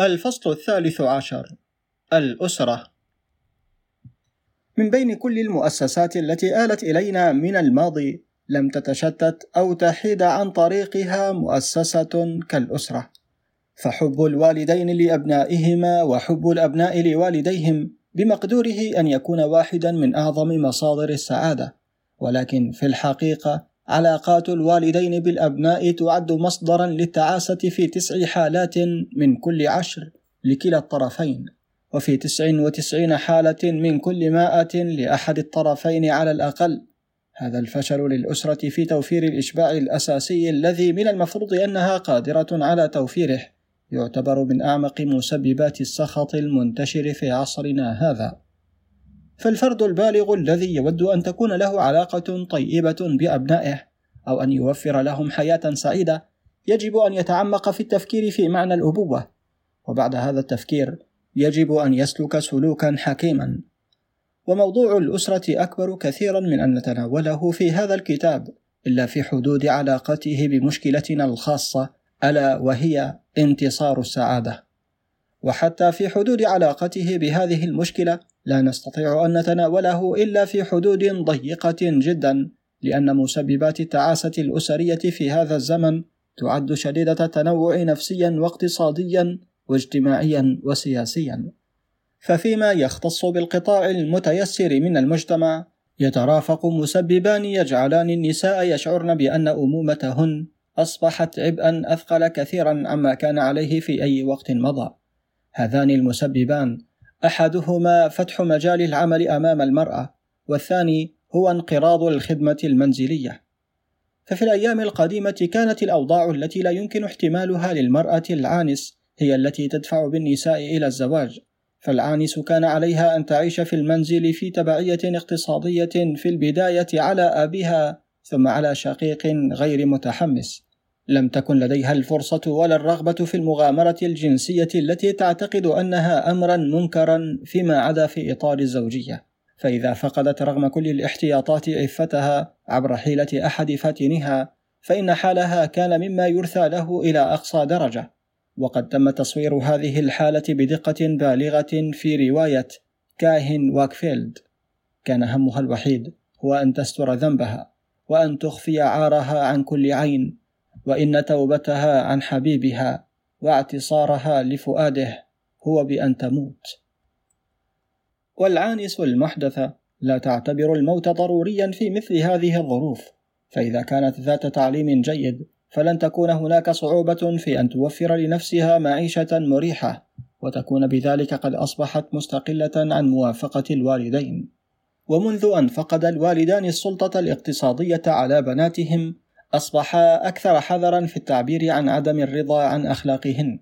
الفصل الثالث عشر. الأسرة. من بين كل المؤسسات التي آلت إلينا من الماضي لم تتشتت أو تحيد عن طريقها مؤسسة كالأسرة. فحب الوالدين لأبنائهما وحب الأبناء لوالديهم بمقدوره أن يكون واحدا من أعظم مصادر السعادة. ولكن في الحقيقة علاقات الوالدين بالأبناء تعد مصدرا للتعاسة في تسع حالات من كل عشر لكلا الطرفين وفي تسع وتسعين حالة من كل مائة لأحد الطرفين على الأقل. هذا الفشل للأسرة في توفير الإشباع الأساسي الذي من المفروض أنها قادرة على توفيره يعتبر من أعمق مسببات السخط المنتشر في عصرنا هذا. فالفرد البالغ الذي يود أن تكون له علاقة طيبة بأبنائه أو أن يوفر لهم حياة سعيدة يجب أن يتعمق في التفكير في معنى الأبوة. وبعد هذا التفكير يجب أن يسلك سلوكا حكيما. وموضوع الأسرة أكبر كثيرا من أن نتناوله في هذا الكتاب إلا في حدود علاقته بمشكلتنا الخاصة ألا وهي انتصار السعادة. وحتى في حدود علاقته بهذه المشكلة لا نستطيع أن نتناوله إلا في حدود ضيقة جدا لأن مسببات التعاسة الأسرية في هذا الزمن تعد شديدة التنوع نفسيا واقتصاديا واجتماعيا وسياسيا. ففيما يختص بالقطاع المتيسر من المجتمع يترافق مسببان يجعلان النساء يشعرن بأن أمومتهن أصبحت عبئا أثقل كثيرا عما كان عليه في أي وقت مضى. هذان المسببان أحدهما فتح مجال العمل أمام المرأة والثاني هو انقراض الخدمة المنزلية. ففي الأيام القديمة كانت الأوضاع التي لا يمكن احتمالها للمرأة العانس هي التي تدفع بالنساء إلى الزواج. فالعانس كان عليها أن تعيش في المنزل في تبعية اقتصادية في البداية على أبيها ثم على شقيق غير متحمس. لم تكن لديها الفرصة ولا الرغبة في المغامرة الجنسية التي تعتقد أنها أمرا منكرا فيما عدا في إطار الزوجية، فإذا فقدت رغم كل الاحتياطات عفتها عبر حيلة أحد فاتنها، فإن حالها كان مما يرثى له إلى أقصى درجة، وقد تم تصوير هذه الحالة بدقة بالغة في رواية كاهن واكفيلد. كان همها الوحيد هو أن تستر ذنبها، وأن تخفي عارها عن كل عين. وإن توبتها عن حبيبها واعتصارها لفؤاده هو بأن تموت. والعانس المحدثة لا تعتبر الموت ضروريا في مثل هذه الظروف فإذا كانت ذات تعليم جيد فلن تكون هناك صعوبة في أن توفر لنفسها معيشة مريحة وتكون بذلك قد أصبحت مستقلة عن موافقة الوالدين. ومنذ أن فقد الوالدان السلطة الاقتصادية على بناتهم أصبح أكثر حذرا في التعبير عن عدم الرضا عن أخلاقهن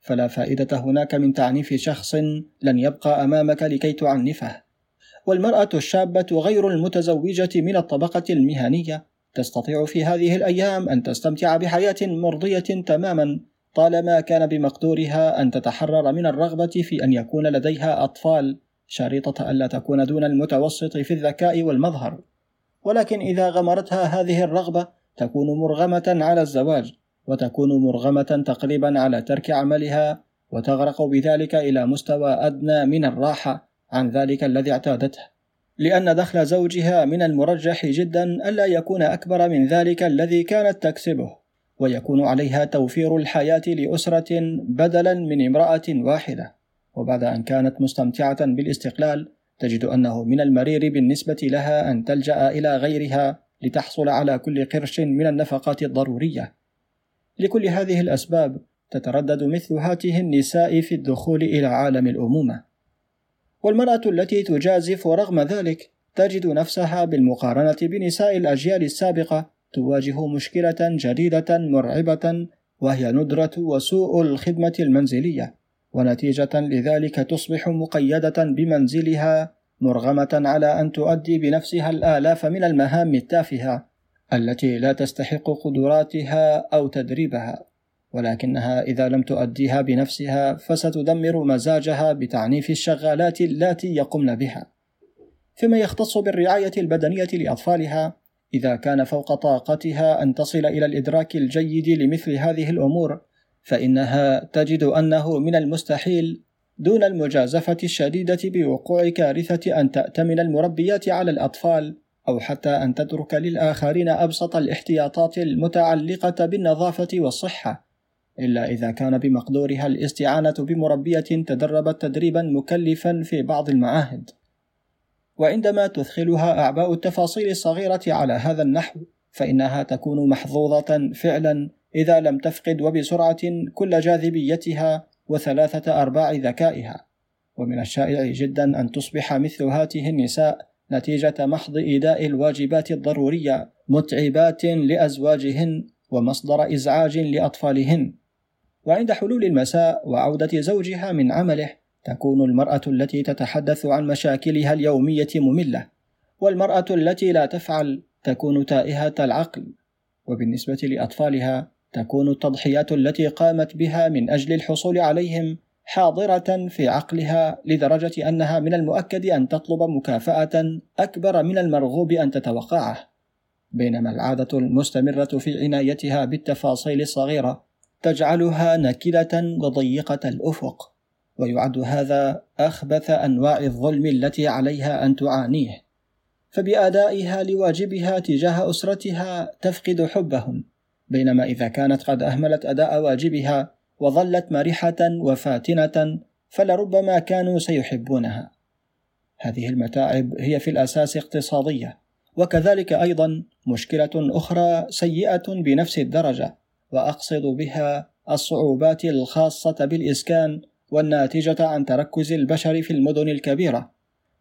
فلا فائدة هناك من تعنيف شخص لن يبقى أمامك لكي تعنفه. والمرأة الشابة غير المتزوجة من الطبقة المهنية تستطيع في هذه الأيام أن تستمتع بحياة مرضية تماما طالما كان بمقدورها أن تتحرر من الرغبة في أن يكون لديها أطفال شريطة ألا تكون دون المتوسط في الذكاء والمظهر. ولكن إذا غمرتها هذه الرغبة تكون مرغمة على الزواج وتكون مرغمة تقريبا على ترك عملها وتغرق بذلك إلى مستوى أدنى من الراحة عن ذلك الذي اعتادته. لأن دخل زوجها من المرجح جدا ألا يكون أكبر من ذلك الذي كانت تكسبه ويكون عليها توفير الحياة لأسرة بدلا من امرأة واحدة. وبعد أن كانت مستمتعة بالاستقلال تجد أنه من المرير بالنسبة لها أن تلجأ إلى غيرها لتحصل على كل قرش من النفقات الضرورية. لكل هذه الأسباب تتردد مثل هاته النساء في الدخول إلى عالم الأمومة. والمرأة التي تجازف رغم ذلك تجد نفسها بالمقارنة بنساء الأجيال السابقة تواجه مشكلة جديدة مرعبة وهي ندرة وسوء الخدمة المنزلية، ونتيجة لذلك تصبح مقيدة بمنزلها مرغمة على أن تؤدي بنفسها الآلاف من المهام التافهة التي لا تستحق قدراتها أو تدريبها، ولكنها إذا لم تؤديها بنفسها فستدمر مزاجها بتعنيف الشغالات اللاتي يقمن بها. فيما يختص بالرعاية البدنية لأطفالها، إذا كان فوق طاقتها أن تصل إلى الإدراك الجيد لمثل هذه الأمور، فإنها تجد أنه من المستحيل دون المجازفة الشديدة بوقوع كارثة أن تأتمن المربيات على الأطفال أو حتى أن تترك للآخرين أبسط الاحتياطات المتعلقة بالنظافة والصحة، إلا إذا كان بمقدورها الاستعانة بمربية تدربت تدريبا مكلفا في بعض المعاهد. وعندما تثخلها أعباء التفاصيل الصغيرة على هذا النحو، فإنها تكون محظوظة فعلا إذا لم تفقد وبسرعة كل جاذبيتها وثلاثة أرباع ذكائها. ومن الشائع جدا أن تصبح مثل هاته النساء نتيجة محض إيداء الواجبات الضرورية متعبات لأزواجهن ومصدر إزعاج لأطفالهن. وعند حلول المساء وعودة زوجها من عمله تكون المرأة التي تتحدث عن مشاكلها اليومية مملة، والمرأة التي لا تفعل تكون تائهة العقل، وبالنسبة لأطفالها تكون التضحيات التي قامت بها من أجل الحصول عليهم حاضرة في عقلها لدرجة أنها من المؤكد أن تطلب مكافأة أكبر من المرغوب أن تتوقعه، بينما العادة المستمرة في عنايتها بالتفاصيل الصغيرة تجعلها نكدة وضيقة الأفق، ويعد هذا أخبث أنواع الظلم التي عليها أن تعانيه، فبأدائها لواجبها تجاه أسرتها تفقد حبهم، بينما إذا كانت قد أهملت أداء واجبها وظلت مرحة وفاتنة فلربما كانوا سيحبونها. هذه المتاعب هي في الأساس اقتصادية، وكذلك أيضا مشكلة أخرى سيئة بنفس الدرجة، وأقصد بها الصعوبات الخاصة بالإسكان والناتجة عن تركز البشر في المدن الكبيرة.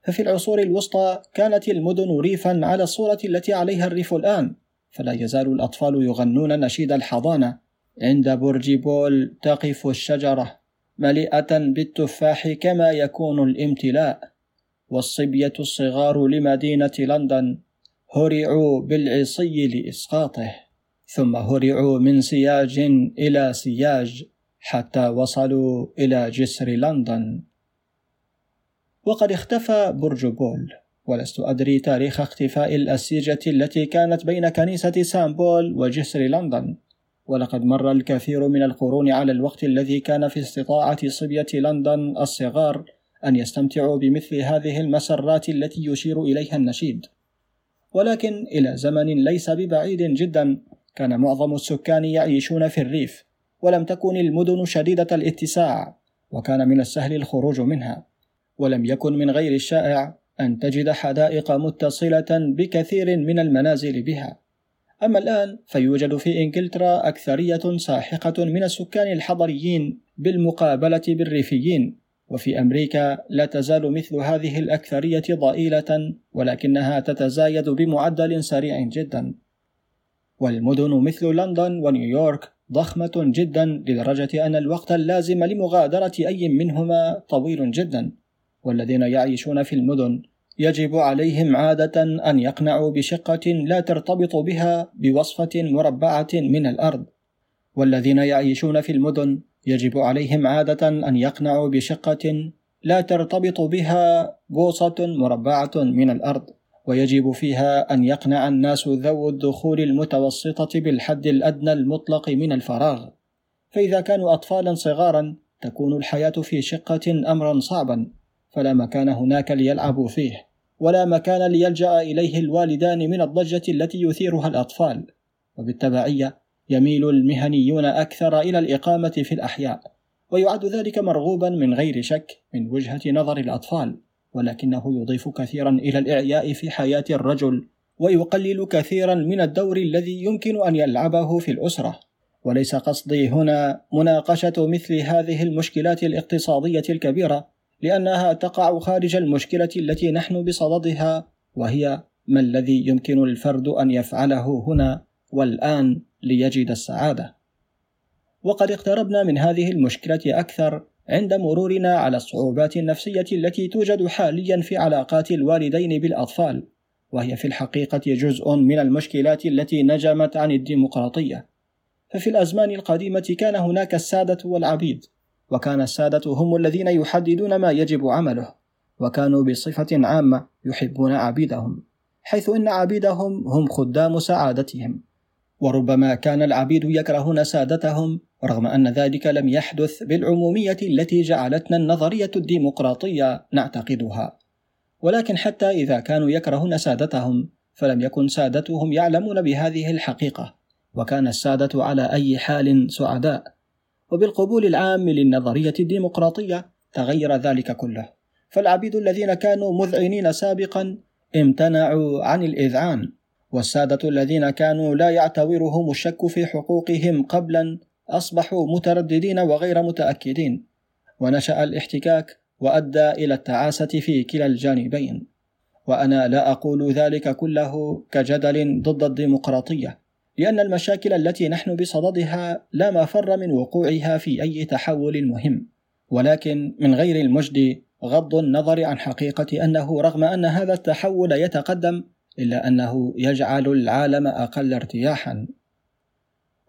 ففي العصور الوسطى كانت المدن ريفا على الصورة التي عليها الريف الآن، فلا يزال الأطفال يغنون نشيد الحضانة. عند برج بول تقف الشجرة مليئة بالتفاح كما يكون الامتلاء. والصبية الصغار لمدينة لندن هرعوا بالعصي لإسقاطه. ثم هرعوا من سياج إلى سياج حتى وصلوا إلى جسر لندن. وقد اختفى برج بول ولست أدري تاريخ اختفاء الأسيجة التي كانت بين كنيسة سان بول وجسر لندن ولقد مر الكثير من القرون على الوقت الذي كان في استطاعة صبية لندن الصغار أن يستمتعوا بمثل هذه المسرات التي يشير إليها النشيد. ولكن إلى زمن ليس ببعيد جدا كان معظم السكان يعيشون في الريف، ولم تكن المدن شديدة الاتساع، وكان من السهل الخروج منها، ولم يكن من غير الشائع أن تجد حدائق متصلة بكثير من المنازل بها. أما الآن فيوجد في إنجلترا أكثرية ساحقة من السكان الحضريين بالمقابلة بالريفيين، وفي أمريكا لا تزال مثل هذه الأكثرية ضئيلة ولكنها تتزايد بمعدل سريع جدا. والمدن مثل لندن ونيويورك ضخمة جدا لدرجة أن الوقت اللازم لمغادرة أي منهما طويل جدا، والذين يعيشون في المدن يجب عليهم عادة أن يقنعوا بشقة لا ترتبط بها بوصفة مربعة من الأرض، والذين يعيشون في المدن يجب عليهم عادة أن يقنعوا بشقة لا ترتبط بها بوصة مربعة من الأرض، ويجب فيها أن يقنع الناس ذو الدخول المتوسطة بالحد الأدنى المطلق من الفراغ، فإذا كانوا أطفالا صغارا تكون الحياة في شقة أمرا صعبا، فلا مكان هناك ليلعبوا فيه ولا مكان ليلجأ إليه الوالدان من الضجة التي يثيرها الأطفال. وبالتبعية يميل المهنيون أكثر إلى الإقامة في الأحياء ويعد ذلك مرغوبا من غير شك من وجهة نظر الأطفال ولكنه يضيف كثيرا إلى الإعياء في حياة الرجل ويقلل كثيرا من الدور الذي يمكن أن يلعبه في الأسرة. وليس قصدي هنا مناقشة مثل هذه المشكلات الاقتصادية الكبيرة لأنها تقع خارج المشكلة التي نحن بصددها وهي ما الذي يمكن الفرد أن يفعله هنا والآن ليجد السعادة. وقد اقتربنا من هذه المشكلة أكثر عند مرورنا على الصعوبات النفسية التي توجد حاليا في علاقات الوالدين بالأطفال، وهي في الحقيقة جزء من المشكلات التي نجمت عن الديمقراطية. ففي الأزمان القديمة كان هناك السادة والعبيد، وكان السادة هم الذين يحددون ما يجب عمله وكانوا بصفة عامة يحبون عبيدهم حيث إن عبيدهم هم خدام سعادتهم. وربما كان العبيد يكرهون سادتهم رغم أن ذلك لم يحدث بالعمومية التي جعلتنا النظرية الديمقراطية نعتقدها. ولكن حتى إذا كانوا يكرهون سادتهم فلم يكن سادتهم يعلمون بهذه الحقيقة وكان السادة على أي حال سعداء. وبالقبول العام للنظرية الديمقراطية تغير ذلك كله. فالعبيد الذين كانوا مذعنين سابقا امتنعوا عن الإذعان والسادة الذين كانوا لا يعتورهم الشك في حقوقهم قبلا أصبحوا مترددين وغير متأكدين. ونشأ الاحتكاك وأدى إلى التعاسة في كلا الجانبين. وأنا لا أقول ذلك كله كجدل ضد الديمقراطية. لأن المشاكل التي نحن بصددها لا مفر من وقوعها في أي تحول مهم ولكن من غير المجد غض النظر عن حقيقة أنه رغم أن هذا التحول يتقدم إلا أنه يجعل العالم أقل ارتياحا.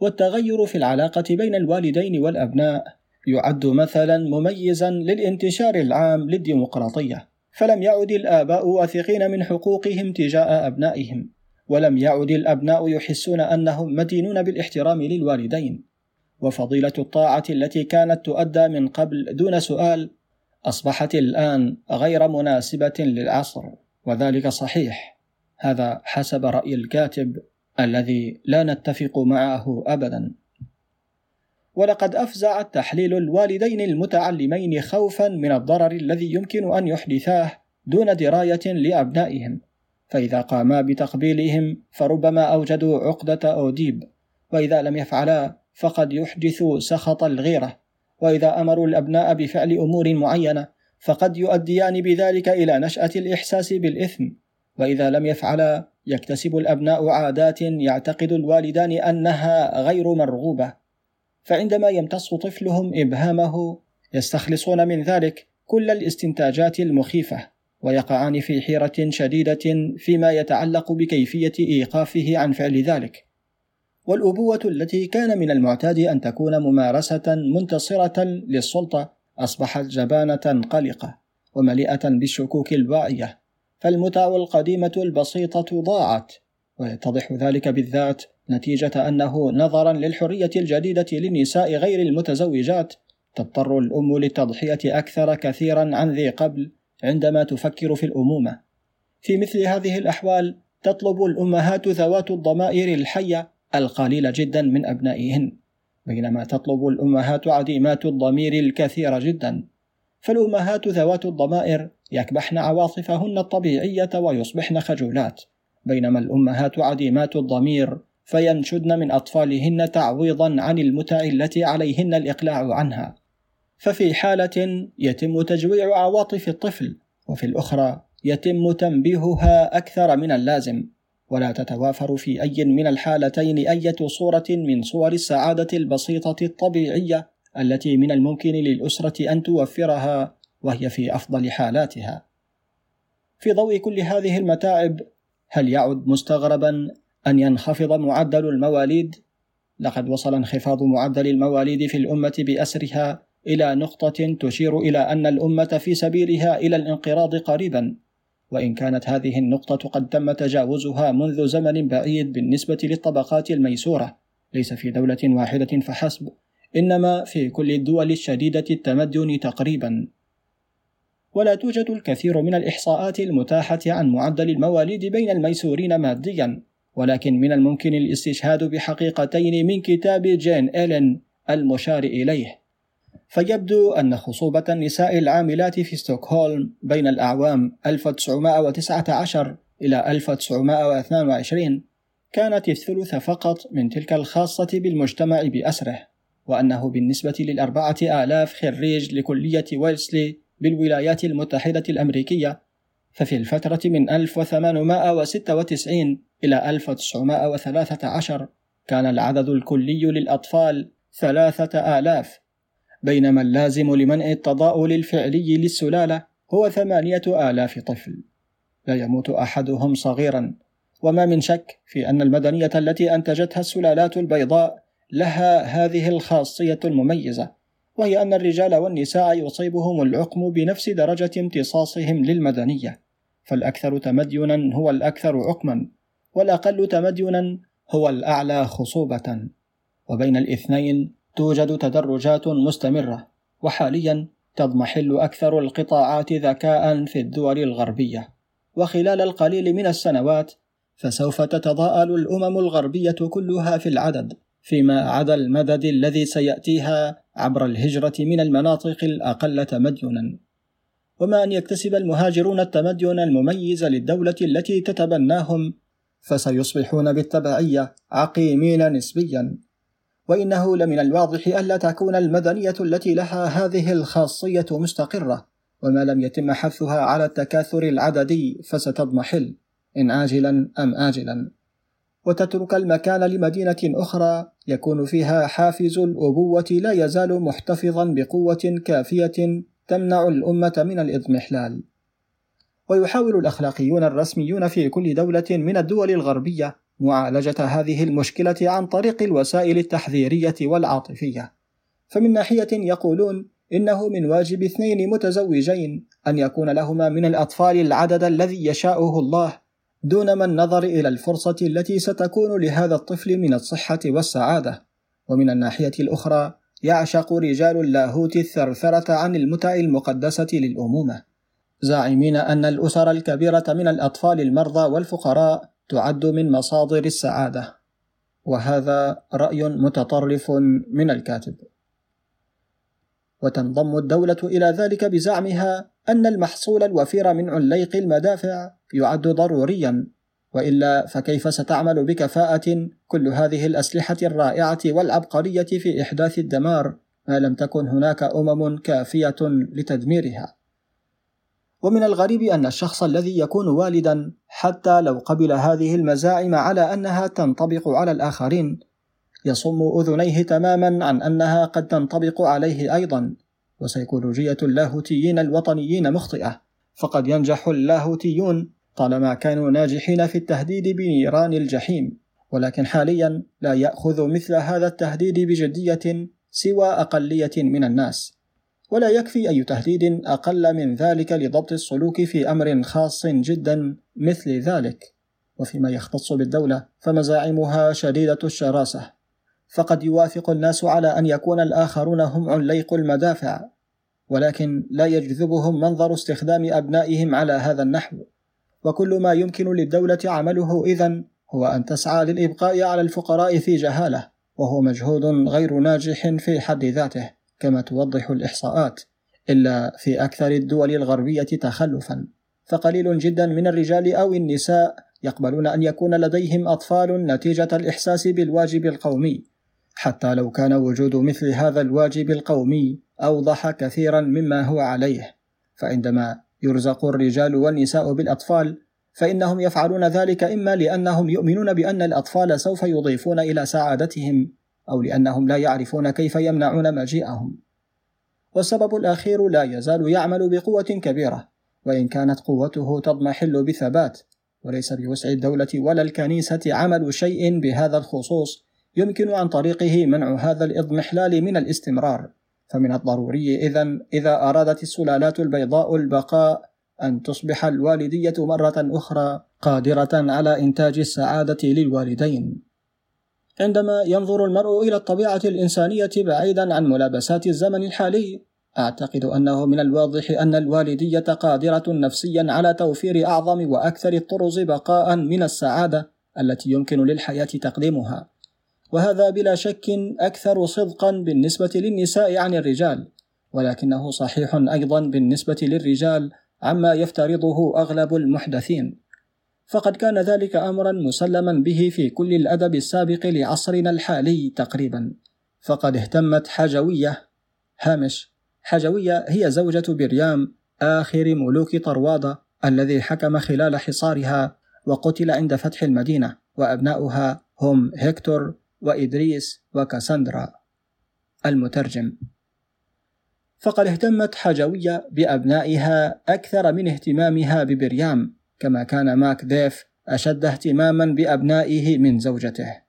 والتغير في العلاقة بين الوالدين والأبناء يعد مثلا مميزا للانتشار العام للديمقراطية فلم يعد الآباء واثقين من حقوقهم تجاه أبنائهم. ولم يعد الأبناء يحسون أنهم مدينون بالاحترام للوالدين. وفضيلة الطاعة التي كانت تؤدى من قبل دون سؤال أصبحت الآن غير مناسبة للعصر وذلك صحيح. هذا حسب رأي الكاتب الذي لا نتفق معه ابدا. ولقد أفزع التحليل الوالدين المتعلمين خوفا من الضرر الذي يمكن أن يحدثاه دون دراية لأبنائهم. فإذا قاما بتقبيلهم فربما أوجدوا عقدة أوديب وإذا لم يفعلا فقد يحدثوا سخط الغيرة وإذا أمروا الأبناء بفعل أمور معينة فقد يؤديان بذلك إلى نشأة الإحساس بالإثم وإذا لم يفعلا يكتسب الأبناء عادات يعتقد الوالدان أنها غير مرغوبة. فعندما يمتص طفلهم إبهامه يستخلصون من ذلك كل الاستنتاجات المخيفة. ويقعان في حيرة شديدة فيما يتعلق بكيفية إيقافه عن فعل ذلك. والأبوة التي كان من المعتاد أن تكون ممارسة منتصرة للسلطة أصبحت جبانة قلقة ومليئة بالشكوك الواعيه فالمتع القديمة البسيطة ضاعت ويتضح ذلك بالذات نتيجة أنه نظرا للحرية الجديدة للنساء غير المتزوجات تضطر الأم للتضحية أكثر كثيرا عن ذي قبل عندما تفكر في الأمومة. في مثل هذه الأحوال تطلب الأمهات ذوات الضمائر الحية القليل جدا من أبنائهن. بينما تطلب الأمهات عديمات الضمير الكثير جدا. فالأمهات ذوات الضمائر يكبحن عواطفهن الطبيعية ويصبحن خجولات. بينما الأمهات عديمات الضمير فينشدن من أطفالهن تعويضا عن المتع التي عليهن الإقلاع عنها. ففي حالة يتم تجويع عواطف الطفل وفي الأخرى يتم تنبيهها أكثر من اللازم ولا تتوافر في أي من الحالتين أية صورة من صور السعادة البسيطة الطبيعية التي من الممكن للأسرة أن توفرها وهي في أفضل حالاتها. في ضوء كل هذه المتاعب هل يعد مستغربا أن ينخفض معدل المواليد؟ لقد وصل انخفاض معدل المواليد في الأمة بأسرها إلى نقطة تشير إلى أن الأمة في سبيلها إلى الانقراض قريبا. وإن كانت هذه النقطة قد تم تجاوزها منذ زمن بعيد بالنسبة للطبقات الميسورة. ليس في دولة واحدة فحسب إنما في كل الدول الشديدة التمدن تقريبا. ولا توجد الكثير من الإحصاءات المتاحة عن معدل المواليد بين الميسورين ماديا. ولكن من الممكن الاستشهاد بحقيقتين من كتاب جين إيلين المشار إليه. فيبدو أن خصوبة النساء العاملات في ستوكهولم بين الأعوام 1919 إلى 1922 كانت الثلث فقط من تلك الخاصة بالمجتمع بأسره وأنه بالنسبة للأربعة آلاف خريج لكلية ويلسلي بالولايات المتحدة الأمريكية ففي الفترة من 1896 إلى 1913 كان العدد الكلي للأطفال ثلاثة آلاف بينما اللازم لمنع التضاؤل الفعلي للسلالة هو ثمانية آلاف طفل. لا يموت أحدهم صغيرا. وما من شك في أن المدنية التي أنتجتها السلالات البيضاء لها هذه الخاصية المميزة وهي أن الرجال والنساء يصيبهم العقم بنفس درجة امتصاصهم للمدنية. فالأكثر تمدنا هو الأكثر عقما والأقل تمدنا هو الأعلى خصوبة. وبين الاثنين توجد تدرجات مستمرة وحاليا تضمحل أكثر القطاعات ذكاء في الدول الغربية. وخلال القليل من السنوات فسوف تتضاءل الأمم الغربية كلها في العدد فيما عدا المدد الذي سيأتيها عبر الهجرة من المناطق الأقل تمدنا. وما أن يكتسب المهاجرون التمدن المميز للدولة التي تتبناهم فسيصبحون بالتبعية عقيمين نسبيا. وإنه لمن الواضح ألا تكون المدنية التي لها هذه الخاصية مستقرة وما لم يتم حثها على التكاثر العددي فستضمحل إن عاجلا أم آجلا. وتترك المكان لمدينة أخرى يكون فيها حافز الأبوة لا يزال محتفظا بقوة كافية تمنع الأمة من الإضمحلال. ويحاول الأخلاقيون الرسميون في كل دولة من الدول الغربية معالجة هذه المشكلة عن طريق الوسائل التحذيرية والعاطفية. فمن ناحية يقولون إنه من واجب اثنين متزوجين أن يكون لهما من الأطفال العدد الذي يشاؤه الله دون ما النظر إلى الفرصة التي ستكون لهذا الطفل من الصحة والسعادة. ومن الناحية الأخرى يعشق رجال اللاهوت الثرثرة عن المتع المقدسة للأمومة. زاعمين أن الأسر الكبيرة من الأطفال المرضى والفقراء تعد من مصادر السعادة. وهذا رأي متطرف من الكاتب. وتنضم الدولة إلى ذلك بزعمها أن المحصول الوفير من عليق المدافع يعد ضروريا. وإلا فكيف ستعمل بكفاءة كل هذه الأسلحة الرائعة والعبقرية في إحداث الدمار؟ ما لم تكن هناك أمم كافية لتدميرها. ومن الغريب أن الشخص الذي يكون والدا حتى لو قبل هذه المزاعم على أنها تنطبق على الآخرين يصم أذنيه تماما عن أنها قد تنطبق عليه أيضا وسيكولوجيه اللاهوتيين الوطنيين مخطئة. فقد ينجح اللاهوتيون طالما كانوا ناجحين في التهديد بنيران الجحيم. ولكن حاليا لا يأخذ مثل هذا التهديد بجدية سوى أقلية من الناس. ولا يكفي أي تهديد أقل من ذلك لضبط السلوك في أمر خاص جدا مثل ذلك. وفيما يختص بالدولة فمزاعمها شديدة الشراسة. فقد يوافق الناس على أن يكون الآخرون هم عليق المدافع ولكن لا يجذبهم منظر استخدام أبنائهم على هذا النحو. وكل ما يمكن للدولة عمله إذن هو أن تسعى للإبقاء على الفقراء في جهالة وهو مجهود غير ناجح في حد ذاته. كما توضح الإحصاءات إلا في أكثر الدول الغربية تخلفا فقليل جدا من الرجال أو النساء يقبلون أن يكون لديهم أطفال نتيجة الإحساس بالواجب القومي. حتى لو كان وجود مثل هذا الواجب القومي أوضح كثيرا مما هو عليه. فعندما يرزق الرجال والنساء بالأطفال فإنهم يفعلون ذلك إما لأنهم يؤمنون بأن الأطفال سوف يضيفون إلى سعادتهم أو لأنهم لا يعرفون كيف يمنعون مجيئهم والسبب الأخير لا يزال يعمل بقوة كبيرة وإن كانت قوته تضمحل بثبات وليس بوسع الدولة ولا الكنيسة عمل شيء بهذا الخصوص يمكن عن طريقه منع هذا الإضمحلال من الاستمرار فمن الضروري إذا إذا أرادت السلالات البيضاء البقاء أن تصبح الوالدية مرة أخرى قادرة على إنتاج السعادة للوالدين. عندما ينظر المرء إلى الطبيعة الإنسانية بعيدا عن ملابسات الزمن الحالي، أعتقد أنه من الواضح أن الوالدية قادرة نفسيا على توفير أعظم وأكثر الطرز بقاء من السعادة التي يمكن للحياة تقديمها. وهذا بلا شك أكثر صدقا بالنسبة للنساء عن الرجال ولكنه صحيح أيضا بالنسبة للرجال عما يفترضه أغلب المحدثين فقد كان ذلك أمرا مسلما به في كل الأدب السابق لعصرنا الحالي تقريبا. فقد اهتمت حجوية هامش حجوية هي زوجة بريام آخر ملوك طروادة الذي حكم خلال حصارها وقتل عند فتح المدينة وأبناؤها هم هيكتور وإدريس وكاساندرا. المترجم فقد اهتمت حجوية بأبنائها أكثر من اهتمامها ببريام كما كان ماك ديف أشد اهتماما بأبنائه من زوجته.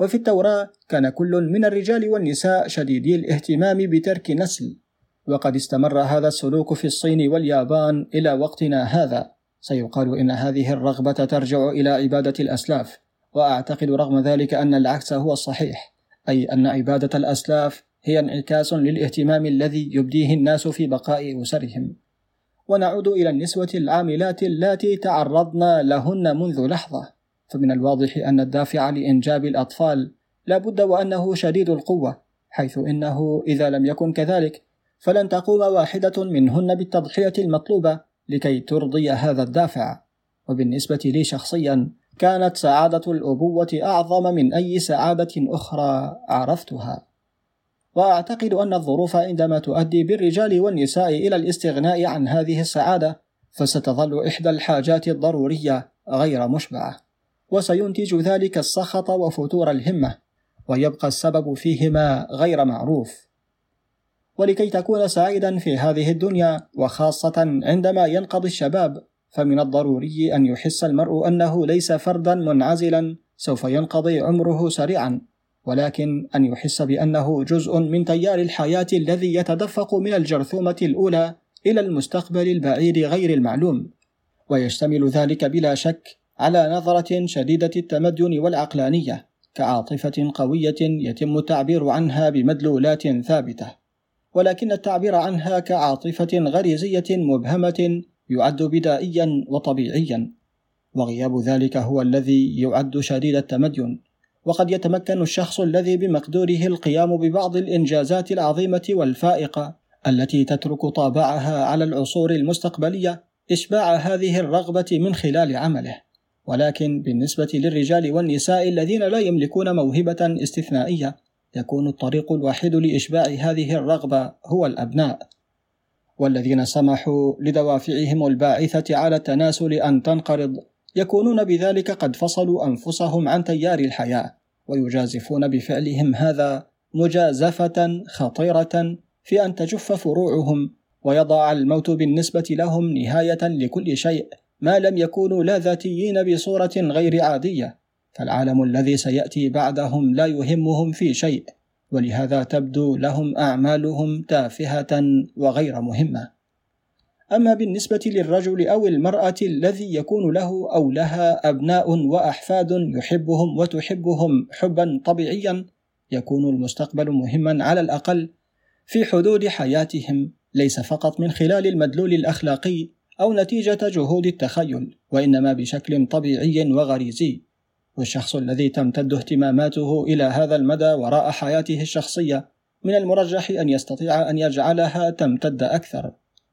وفي التوراة كان كل من الرجال والنساء شديدي الاهتمام بترك نسل وقد استمر هذا السلوك في الصين واليابان إلى وقتنا هذا. سيقال إن هذه الرغبة ترجع إلى عبادة الأسلاف وأعتقد رغم ذلك أن العكس هو الصحيح أي أن عبادة الأسلاف هي انعكاس للاهتمام الذي يبديه الناس في بقاء أسرهم. ونعود إلى النسوة العاملات اللاتي تعرضنا لهن منذ لحظة. فمن الواضح أن الدافع لإنجاب الأطفال لا بد وأنه شديد القوة حيث إنه إذا لم يكن كذلك فلن تقوم واحدة منهن بالتضحية المطلوبة لكي ترضي هذا الدافع. وبالنسبة لي شخصيا كانت سعادة الأبوة أعظم من أي سعادة أخرى عرفتها. وأعتقد أن الظروف عندما تؤدي بالرجال والنساء إلى الاستغناء عن هذه السعادة فستظل إحدى الحاجات الضرورية غير مشبعة وسينتج ذلك السخط وفتور الهمة ويبقى السبب فيهما غير معروف. ولكي تكون سعيدا في هذه الدنيا وخاصة عندما ينقضي الشباب فمن الضروري أن يحس المرء أنه ليس فردا منعزلا سوف ينقضي عمره سريعا. ولكن أن يحس بأنه جزء من تيار الحياة الذي يتدفق من الجرثومة الأولى إلى المستقبل البعيد غير المعلوم ويشتمل ذلك بلا شك على نظرة شديدة التمدن والعقلانية كعاطفة قوية يتم التعبير عنها بمدلولات ثابتة ولكن التعبير عنها كعاطفة غريزية مبهمة يعد بدائيا وطبيعيا وغياب ذلك هو الذي يعد شديد التمدن. وقد يتمكن الشخص الذي بمقدوره القيام ببعض الإنجازات العظيمة والفائقة التي تترك طابعها على العصور المستقبلية إشباع هذه الرغبة من خلال عمله. ولكن بالنسبة للرجال والنساء الذين لا يملكون موهبة استثنائية يكون الطريق الوحيد لإشباع هذه الرغبة هو الأبناء. والذين سمحوا لدوافعهم الباعثة على التناسل أن تنقرض يكونون بذلك قد فصلوا أنفسهم عن تيار الحياة ويجازفون بفعلهم هذا مجازفة خطيرة في أن تجف فروعهم ويضع الموت بالنسبة لهم نهاية لكل شيء ما لم يكونوا لا ذاتيين بصورة غير عادية. فالعالم الذي سيأتي بعدهم لا يهمهم في شيء ولهذا تبدو لهم أعمالهم تافهة وغير مهمة. أما بالنسبة للرجل أو المرأة الذي يكون له أو لها أبناء وأحفاد يحبهم وتحبهم حبا طبيعيا يكون المستقبل مهما على الأقل في حدود حياتهم ليس فقط من خلال المدلول الأخلاقي أو نتيجة جهود التخيل وإنما بشكل طبيعي وغريزي. والشخص الذي تمتد اهتماماته إلى هذا المدى وراء حياته الشخصية من المرجح أن يستطيع أن يجعلها تمتد أكثر.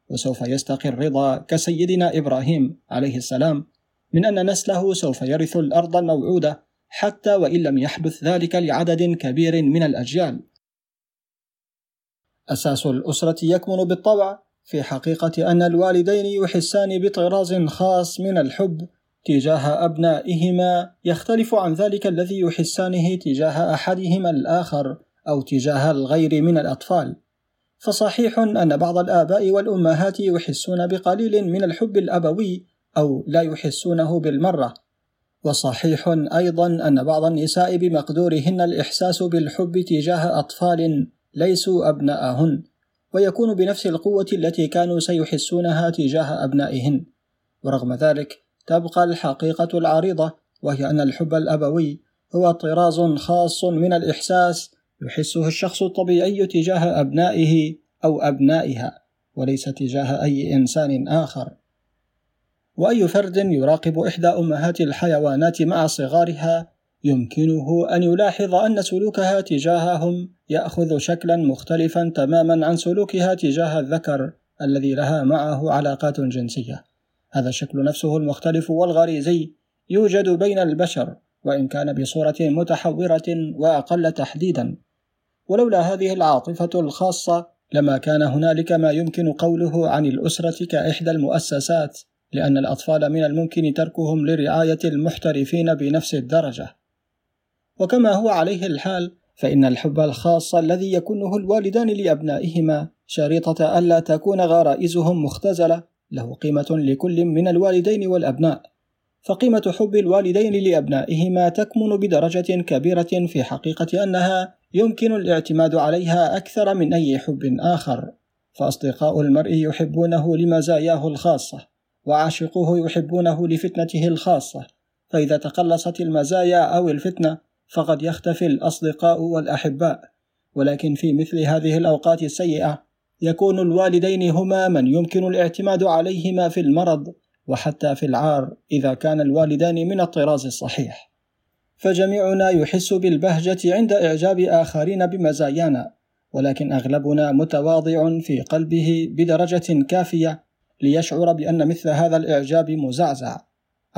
وسوف يستقي الرضا كسيدنا إبراهيم عليه السلام. من أن نسله سوف يرث الأرض الموعودة حتى وإن لم يحدث ذلك لعدد كبير من الأجيال. أساس الأسرة يكمن بالطبع في حقيقة أن الوالدين يحسان بطراز خاص من الحب تجاه أبنائهما يختلف عن ذلك الذي يحسانه تجاه أحدهما الآخر أو تجاه الغير من الأطفال. فصحيح أن بعض الآباء والأمهات يحسون بقليل من الحب الأبوي أو لا يحسونه بالمرة، وصحيح أيضا أن بعض النساء بمقدورهن الإحساس بالحب تجاه أطفال ليسوا أبناءهن، ويكون بنفس القوة التي كانوا سيحسونها تجاه أبنائهن، ورغم ذلك تبقى الحقيقة العريضة وهي أن الحب الأبوي هو طراز خاص من الإحساس يحسه الشخص الطبيعي تجاه أبنائه أو أبنائها وليس تجاه أي إنسان آخر. وأي فرد يراقب إحدى أمهات الحيوانات مع صغارها يمكنه أن يلاحظ أن سلوكها تجاههم يأخذ شكلا مختلفا تماما عن سلوكها تجاه الذكر الذي لها معه علاقات جنسية. هذا الشكل نفسه المختلف والغريزي يوجد بين البشر وإن كان بصورة متحورة وأقل تحديدا. ولولا هذه العاطفة الخاصة لما كان هنالك ما يمكن قوله عن الأسرة كإحدى المؤسسات لأن الأطفال من الممكن تركهم لرعاية المحترفين بنفس الدرجة. وكما هو عليه الحال فإن الحب الخاص الذي يكونه الوالدان لأبنائهما شريطة ألا تكون غرائزهم مختزلة له قيمة لكل من الوالدين والأبناء. فقيمة حب الوالدين لأبنائهما تكمن بدرجة كبيرة في حقيقة أنها يمكن الاعتماد عليها أكثر من أي حب آخر، فأصدقاء المرء يحبونه لمزاياه الخاصة، وعاشقوه يحبونه لفتنته الخاصة، فإذا تقلصت المزايا أو الفتنة فقد يختفي الأصدقاء والأحباء. ولكن في مثل هذه الأوقات السيئة يكون الوالدين هما من يمكن الاعتماد عليهما في المرض. وحتى في العار إذا كان الوالدان من الطراز الصحيح. فجميعنا يحس بالبهجة عند إعجاب آخرين بمزايانا ولكن أغلبنا متواضع في قلبه بدرجة كافية ليشعر بأن مثل هذا الإعجاب مزعزع.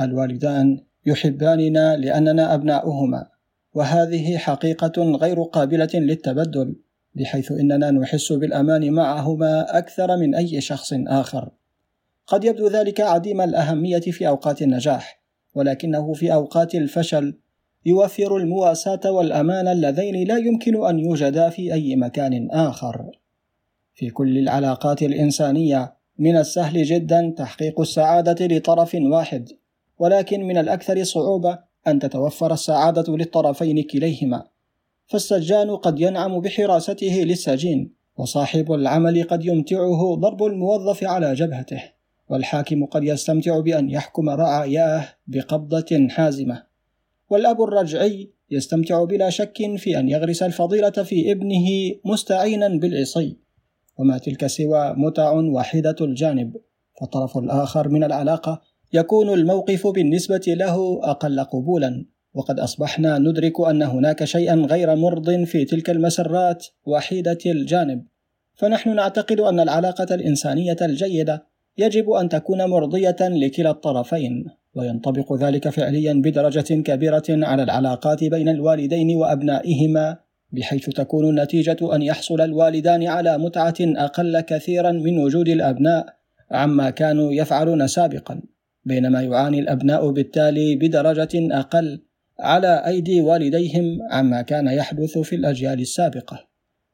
الوالدان يحباننا لأننا أبناؤهما وهذه حقيقة غير قابلة للتبدل بحيث إننا نحس بالأمان معهما أكثر من أي شخص آخر. قد يبدو ذلك عديم الأهمية في أوقات النجاح ولكنه في أوقات الفشل يوفر المواساة والأمان اللذين لا يمكن أن يوجدا في أي مكان آخر. في كل العلاقات الإنسانية من السهل جدا تحقيق السعادة لطرف واحد، ولكن من الأكثر صعوبة أن تتوفر السعادة للطرفين كليهما. فالسجان قد ينعم بحراسته للسجين، وصاحب العمل قد يمتعه ضرب الموظف على جبهته، والحاكم قد يستمتع بأن يحكم رعاياه بقبضة حازمة. والأب الرجعي يستمتع بلا شك في أن يغرس الفضيلة في ابنه مستعينا بالعصي. وما تلك سوى متع وحيدة الجانب. فالطرف الآخر من العلاقة يكون الموقف بالنسبة له أقل قبولا. وقد أصبحنا ندرك أن هناك شيئا غير مرض في تلك المسرات وحيدة الجانب. فنحن نعتقد أن العلاقة الإنسانية الجيدة يجب أن تكون مرضية لكلا الطرفين وينطبق ذلك فعليا بدرجة كبيرة على العلاقات بين الوالدين وأبنائهما بحيث تكون النتيجة أن يحصل الوالدان على متعة أقل كثيرا من وجود الأبناء عما كانوا يفعلون سابقا بينما يعاني الأبناء بالتالي بدرجة أقل على أيدي والديهم عما كان يحدث في الأجيال السابقة.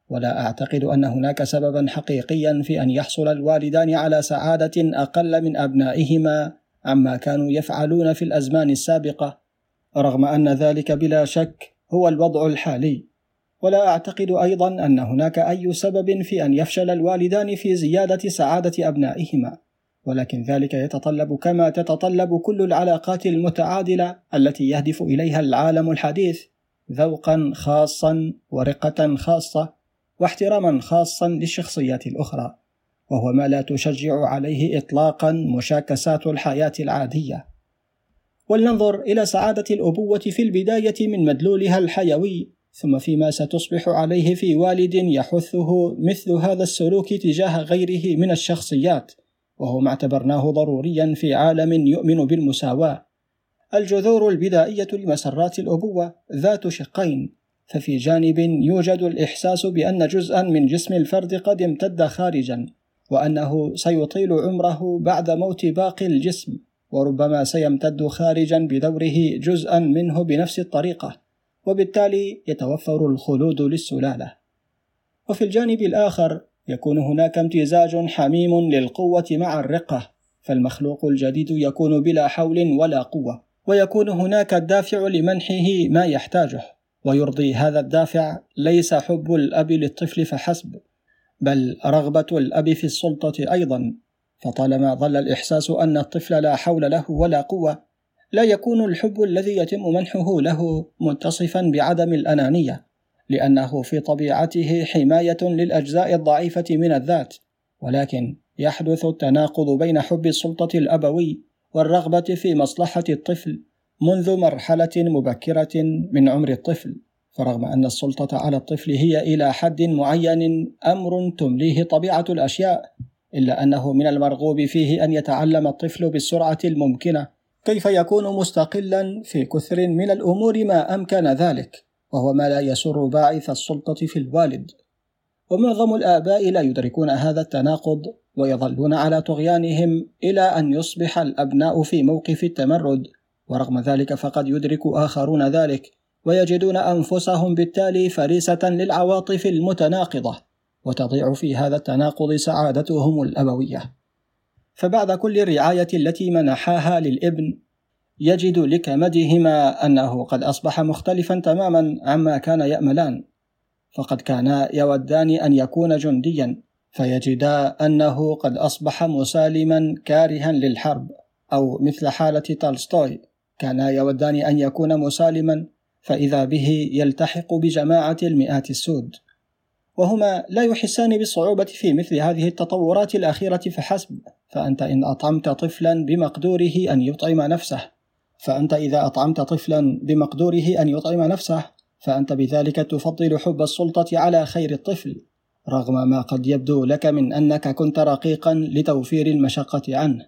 ولا أعتقد أن هناك سببا حقيقيا في أن يحصل الوالدان على سعادة أقل من أبنائهما عما كانوا يفعلون في الأزمان السابقة رغم أن ذلك بلا شك هو الوضع الحالي. ولا أعتقد أيضا أن هناك أي سبب في أن يفشل الوالدان في زيادة سعادة أبنائهما ولكن ذلك يتطلب كما تتطلب كل العلاقات المتعادلة التي يهدف إليها العالم الحديث ذوقا خاصا ورقة خاصة. واحتراما خاصا للشخصيات الأخرى وهو ما لا تشجع عليه اطلاقا مشاكسات الحياة العادية. ولننظر إلى سعادة الأبوة في البداية من مدلولها الحيوي ثم فيما ستصبح عليه في والد يحثه مثل هذا السلوك تجاه غيره من الشخصيات وهو ما اعتبرناه ضروريا في عالم يؤمن بالمساواة. الجذور البدائية لمسرات الأبوة ذات شقين ففي جانب يوجد الإحساس بأن جزءا من جسم الفرد قد امتد خارجا وأنه سيطيل عمره بعد موت باقي الجسم وربما سيمتد خارجا بدوره جزءا منه بنفس الطريقة وبالتالي يتوفر الخلود للسلالة. وفي الجانب الآخر يكون هناك امتزاج حميم للقوة مع الرقة فالمخلوق الجديد يكون بلا حول ولا قوة ويكون هناك الدافع لمنحه ما يحتاجه. ويرضي هذا الدافع ليس حب الأب للطفل فحسب بل رغبة الأب في السلطة أيضا. فطالما ظل الإحساس أن الطفل لا حول له ولا قوة لا يكون الحب الذي يتم منحه له متصفا بعدم الأنانية لأنه في طبيعته حماية للأجزاء الضعيفة من الذات. ولكن يحدث التناقض بين حب السلطة الأبوي والرغبة في مصلحة الطفل منذ مرحلة مبكرة من عمر الطفل فرغم أن السلطة على الطفل هي إلى حد معين أمر تمليه طبيعة الأشياء إلا أنه من المرغوب فيه أن يتعلم الطفل بالسرعة الممكنة. كيف يكون مستقلا في كثر من الأمور ما أمكن ذلك؟ وهو ما لا يسر باعث السلطة في الوالد. ومعظم الآباء لا يدركون هذا التناقض ويظلون على طغيانهم إلى أن يصبح الأبناء في موقف التمرد. ورغم ذلك فقد يدرك آخرون ذلك ويجدون أنفسهم بالتالي فريسة للعواطف المتناقضة وتضيع في هذا التناقض سعادتهم الأبوية. فبعد كل الرعاية التي منحاها للإبن يجد لكمدهما أنه قد أصبح مختلفا تماما عما كان يأملان. فقد كانا يودان أن يكون جنديا فيجدا أنه قد أصبح مسالما كارها للحرب أو مثل حالة تولستوي. كانا يودان أن يكون مسالما فإذا به يلتحق بجماعة المئات السود. وهما لا يحسان بالصعوبة في مثل هذه التطورات الأخيرة فحسب فأنت إن أطعمت طفلا بمقدوره أن يطعم نفسه. فأنت إذا أطعمت طفلا بمقدوره أن يطعم نفسه فأنت بذلك تفضل حب السلطة على خير الطفل رغم ما قد يبدو لك من أنك كنت رقيقا لتوفير المشقة عنه.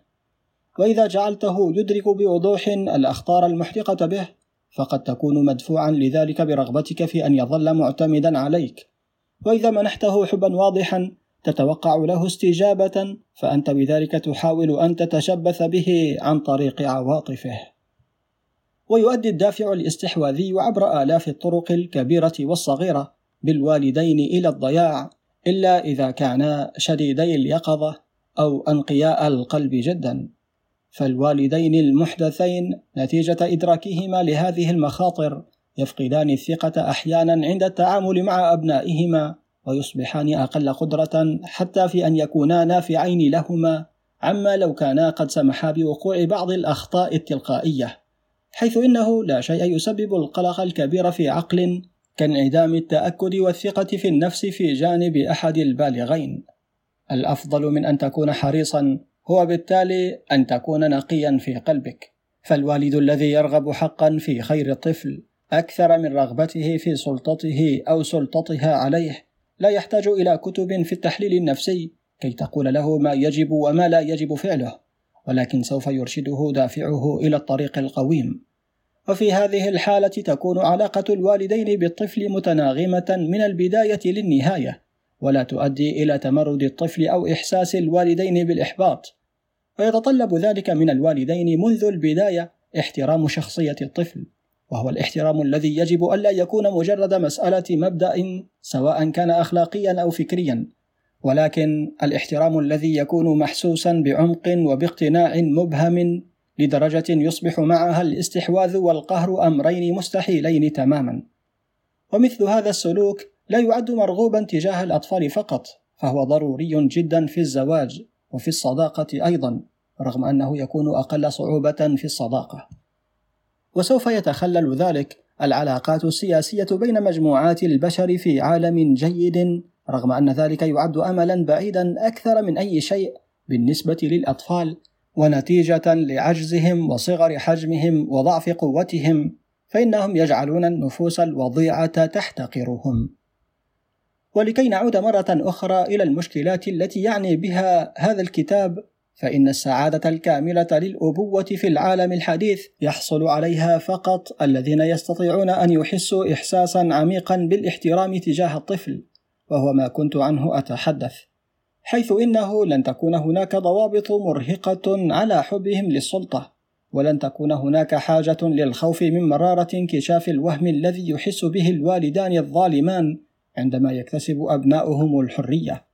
وإذا جعلته يدرك بوضوح الأخطار المحرقة به فقد تكون مدفوعا لذلك برغبتك في أن يظل معتمدا عليك. وإذا منحته حبا واضحا تتوقع له استجابة فأنت بذلك تحاول أن تتشبث به عن طريق عواطفه. ويؤدي الدافع الاستحواذي عبر آلاف الطرق الكبيرة والصغيرة بالوالدين إلى الضياع إلا إذا كانا شديدي اليقظة أو أنقياء القلب جدا. فالوالدين المحدثين نتيجة إدراكهما لهذه المخاطر يفقدان الثقة أحيانا عند التعامل مع أبنائهما ويصبحان أقل قدرة حتى في أن يكونا نافعين لهما عما لو كانا قد سمحا بوقوع بعض الأخطاء التلقائية حيث إنه لا شيء يسبب القلق الكبير في عقل كانعدام التأكد والثقة في النفس في جانب أحد البالغين. الأفضل من أن تكون حريصا هو بالتالي أن تكون نقيا في قلبك. فالوالد الذي يرغب حقا في خير الطفل أكثر من رغبته في سلطته أو سلطتها عليه. لا يحتاج إلى كتب في التحليل النفسي كي تقول له ما يجب وما لا يجب فعله ولكن سوف يرشده دافعه إلى الطريق القويم. وفي هذه الحالة تكون علاقة الوالدين بالطفل متناغمة من البداية للنهاية. ولا تؤدي إلى تمرد الطفل أو إحساس الوالدين بالإحباط. ويتطلب ذلك من الوالدين منذ البداية احترام شخصية الطفل وهو الاحترام الذي يجب ألا يكون مجرد مسألة مبدأ سواء كان أخلاقيا أو فكريا. ولكن الاحترام الذي يكون محسوسا بعمق وباقتناع مبهم لدرجة يصبح معها الاستحواذ والقهر أمرين مستحيلين تماما. ومثل هذا السلوك لا يعد مرغوبا تجاه الأطفال فقط فهو ضروري جدا في الزواج وفي الصداقة أيضا رغم أنه يكون أقل صعوبة في الصداقة وسوف يتخلل ذلك العلاقات السياسية بين مجموعات البشر في عالم جيد رغم أن ذلك يعد أملا بعيدا أكثر من أي شيء بالنسبة للأطفال ونتيجة لعجزهم وصغر حجمهم وضعف قوتهم فإنهم يجعلون النفوس الوضيعة تحتقرهم. ولكي نعود مرة أخرى إلى المشكلات التي يعني بها هذا الكتاب فإن السعادة الكاملة للأبوة في العالم الحديث يحصل عليها فقط الذين يستطيعون أن يحسوا إحساسا عميقا بالاحترام تجاه الطفل، وهو ما كنت عنه أتحدث. حيث إنه لن تكون هناك ضوابط مرهقة على حبهم للسلطة، ولن تكون هناك حاجة للخوف من مرارة انكشاف الوهم الذي يحس به الوالدان الظالمان عندما يكتسب أبناؤهم الحرية.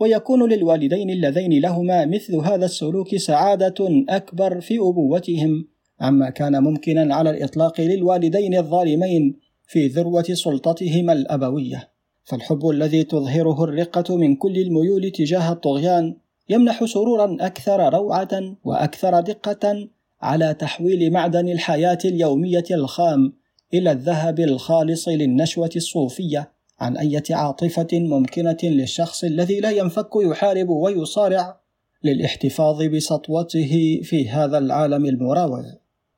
ويكون للوالدين اللذين لهما مثل هذا السلوك سعادة أكبر في أبوتهم عما كان ممكنا على الإطلاق للوالدين الظالمين في ذروة سلطتهما الأبوية. فالحب الذي تظهره الرقة من كل الميول تجاه الطغيان يمنح سرورا أكثر روعة وأكثر دقة على تحويل معدن الحياة اليومية الخام إلى الذهب الخالص للنشوة الصوفية عن أي عاطفة ممكنة للشخص الذي لا ينفك يحارب ويصارع للاحتفاظ بسطوته في هذا العالم المراوغ.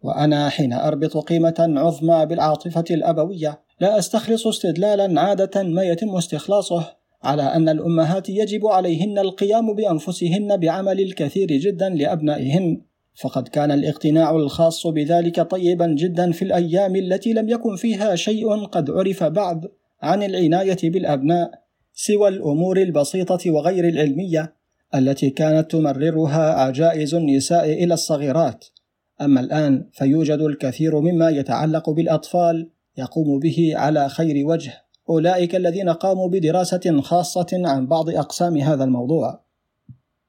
وأنا حين أربط قيمة عظمى بالعاطفة الأبوية لا أستخلص استدلالا عادة ما يتم استخلاصه على أن الأمهات يجب عليهن القيام بأنفسهن بعمل الكثير جدا لأبنائهن. فقد كان الاقتناع الخاص بذلك طيبا جدا في الأيام التي لم يكن فيها شيء قد عرف بعد. عن العناية بالأبناء سوى الأمور البسيطة وغير العلمية التي كانت تمررها عجائز النساء إلى الصغيرات. أما الآن فيوجد الكثير مما يتعلق بالأطفال يقوم به على خير وجه. أولئك الذين قاموا بدراسة خاصة عن بعض أقسام هذا الموضوع.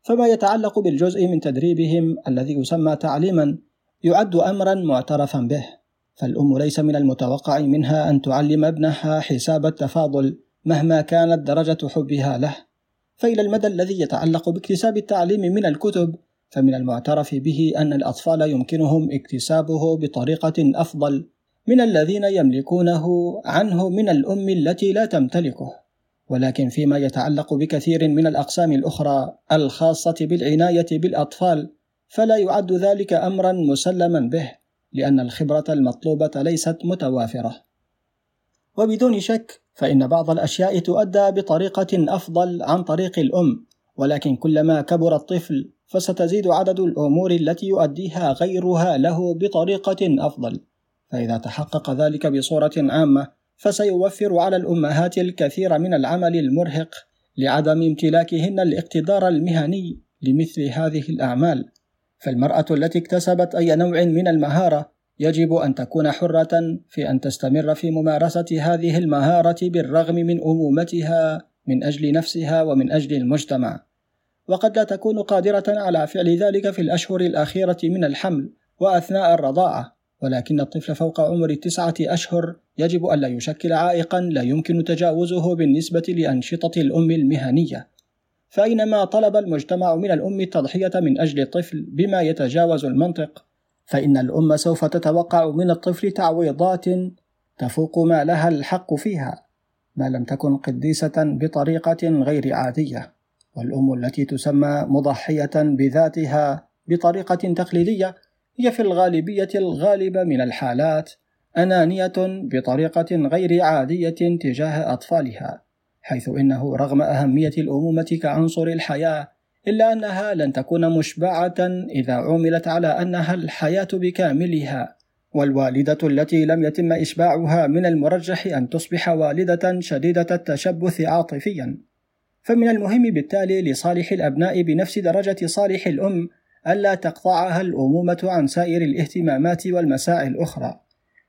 فما يتعلق بالجزء من تدريبهم الذي يسمى تعليما يعد أمرا معترفا به. فالأم ليس من المتوقع منها أن تعلم ابنها حساب التفاضل مهما كانت درجة حبها له. فإلى المدى الذي يتعلق باكتساب التعليم من الكتب فمن المعترف به أن الأطفال يمكنهم اكتسابه بطريقة أفضل من الذين يملكونه عنه من الأم التي لا تمتلكه. ولكن فيما يتعلق بكثير من الأقسام الأخرى الخاصة بالعناية بالأطفال فلا يعد ذلك أمرا مسلما به. لأن الخبرة المطلوبة ليست متوافرة. وبدون شك فإن بعض الأشياء تؤدى بطريقة أفضل عن طريق الأم ولكن كلما كبر الطفل فستزيد عدد الأمور التي يؤديها غيرها له بطريقة أفضل. فإذا تحقق ذلك بصورة عامة فسيوفر على الأمهات الكثير من العمل المرهق لعدم امتلاكهن الاقتدار المهني لمثل هذه الأعمال. فالمرأة التي اكتسبت أي نوع من المهارة يجب أن تكون حرة في أن تستمر في ممارسة هذه المهارة بالرغم من أمومتها من أجل نفسها ومن أجل المجتمع. وقد لا تكون قادرة على فعل ذلك في الأشهر الأخيرة من الحمل وأثناء الرضاعة. ولكن الطفل فوق عمر التسعة أشهر يجب ألا يشكل عائقا لا يمكن تجاوزه بالنسبة لأنشطة الأم المهنية. فأينما طلب المجتمع من الأم التضحية من أجل الطفل بما يتجاوز المنطق فإن الأم سوف تتوقع من الطفل تعويضات تفوق ما لها الحق فيها ما لم تكن قديسة بطريقة غير عادية والأم التي تسمى مضحية بذاتها بطريقة تقليدية هي في الغالبية الغالبة من الحالات أنانية بطريقة غير عادية تجاه أطفالها، حيث إنه رغم أهمية الأمومة كعنصر الحياة، إلا أنها لن تكون مشبعة إذا عُملت على أنها الحياة بكاملها، والوالدة التي لم يتم إشباعها من المرجح أن تصبح والدة شديدة التشبث عاطفيًا. فمن المهم بالتالي لصالح الأبناء بنفس درجة صالح الأم ألا تقطعها الأمومة عن سائر الاهتمامات والمساعي الأخرى،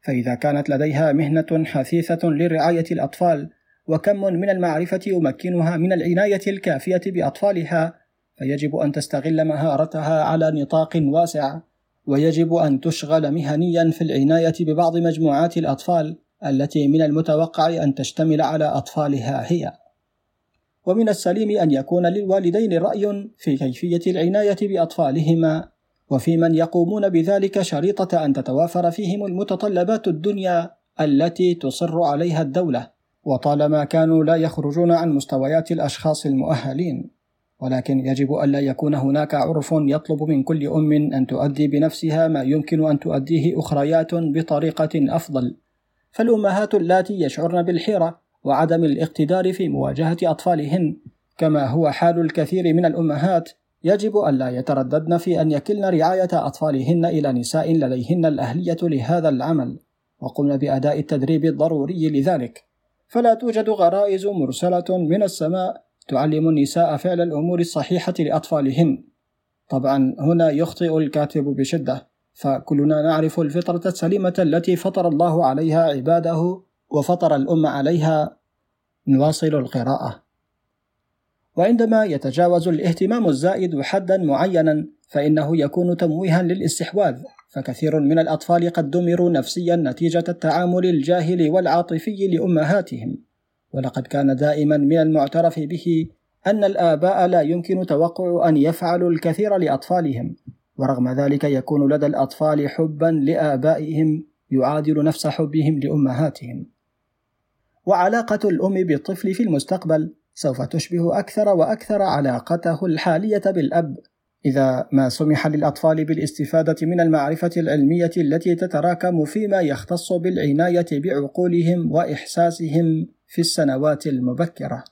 فإذا كانت لديها مهنة حثيثة لرعاية الأطفال وكم من المعرفة يمكنها من العناية الكافية بأطفالها، فيجب أن تستغل مهارتها على نطاق واسع، ويجب أن تشغل مهنيا في العناية ببعض مجموعات الأطفال التي من المتوقع أن تشتمل على أطفالها هي. ومن السليم أن يكون للوالدين رأي في كيفية العناية بأطفالهما وفي من يقومون بذلك شريطة أن تتوافر فيهم المتطلبات الدنيا التي تصر عليها الدولة وطالما كانوا لا يخرجون عن مستويات الأشخاص المؤهلين ولكن يجب ألا يكون هناك عرف يطلب من كل أم أن تؤدي بنفسها ما يمكن أن تؤديه أخريات بطريقة أفضل. فالأمهات اللاتي يشعرن بالحيرة وعدم الاقتدار في مواجهة أطفالهن كما هو حال الكثير من الأمهات يجب ألا يترددن في أن يكلن رعاية أطفالهن إلى نساء لديهن الأهلية لهذا العمل. وقمن بأداء التدريب الضروري لذلك. فلا توجد غرائز مرسلة من السماء تعلم النساء فعل الأمور الصحيحة لأطفالهن. طبعا هنا يخطئ الكاتب بشدة فكلنا نعرف الفطرة السليمة التي فطر الله عليها عباده وفطر الأمة عليها. نواصل القراءة. وعندما يتجاوز الاهتمام الزائد حدا معينا فإنه يكون تمويها للاستحواذ فكثير من الأطفال قد دمروا نفسيا نتيجة التعامل الجاهل والعاطفي لأمهاتهم. ولقد كان دائما من المعترف به أن الآباء لا يمكن توقع أن يفعلوا الكثير لأطفالهم. ورغم ذلك يكون لدى الأطفال حبا لآبائهم يعادل نفس حبهم لأمهاتهم. وعلاقة الأم بالطفل في المستقبل سوف تشبه أكثر وأكثر علاقته الحالية بالأب إذا ما سمح للأطفال بالاستفادة من المعرفة العلمية التي تتراكم فيما يختص بالعناية بعقولهم وإحساسهم في السنوات المبكرة.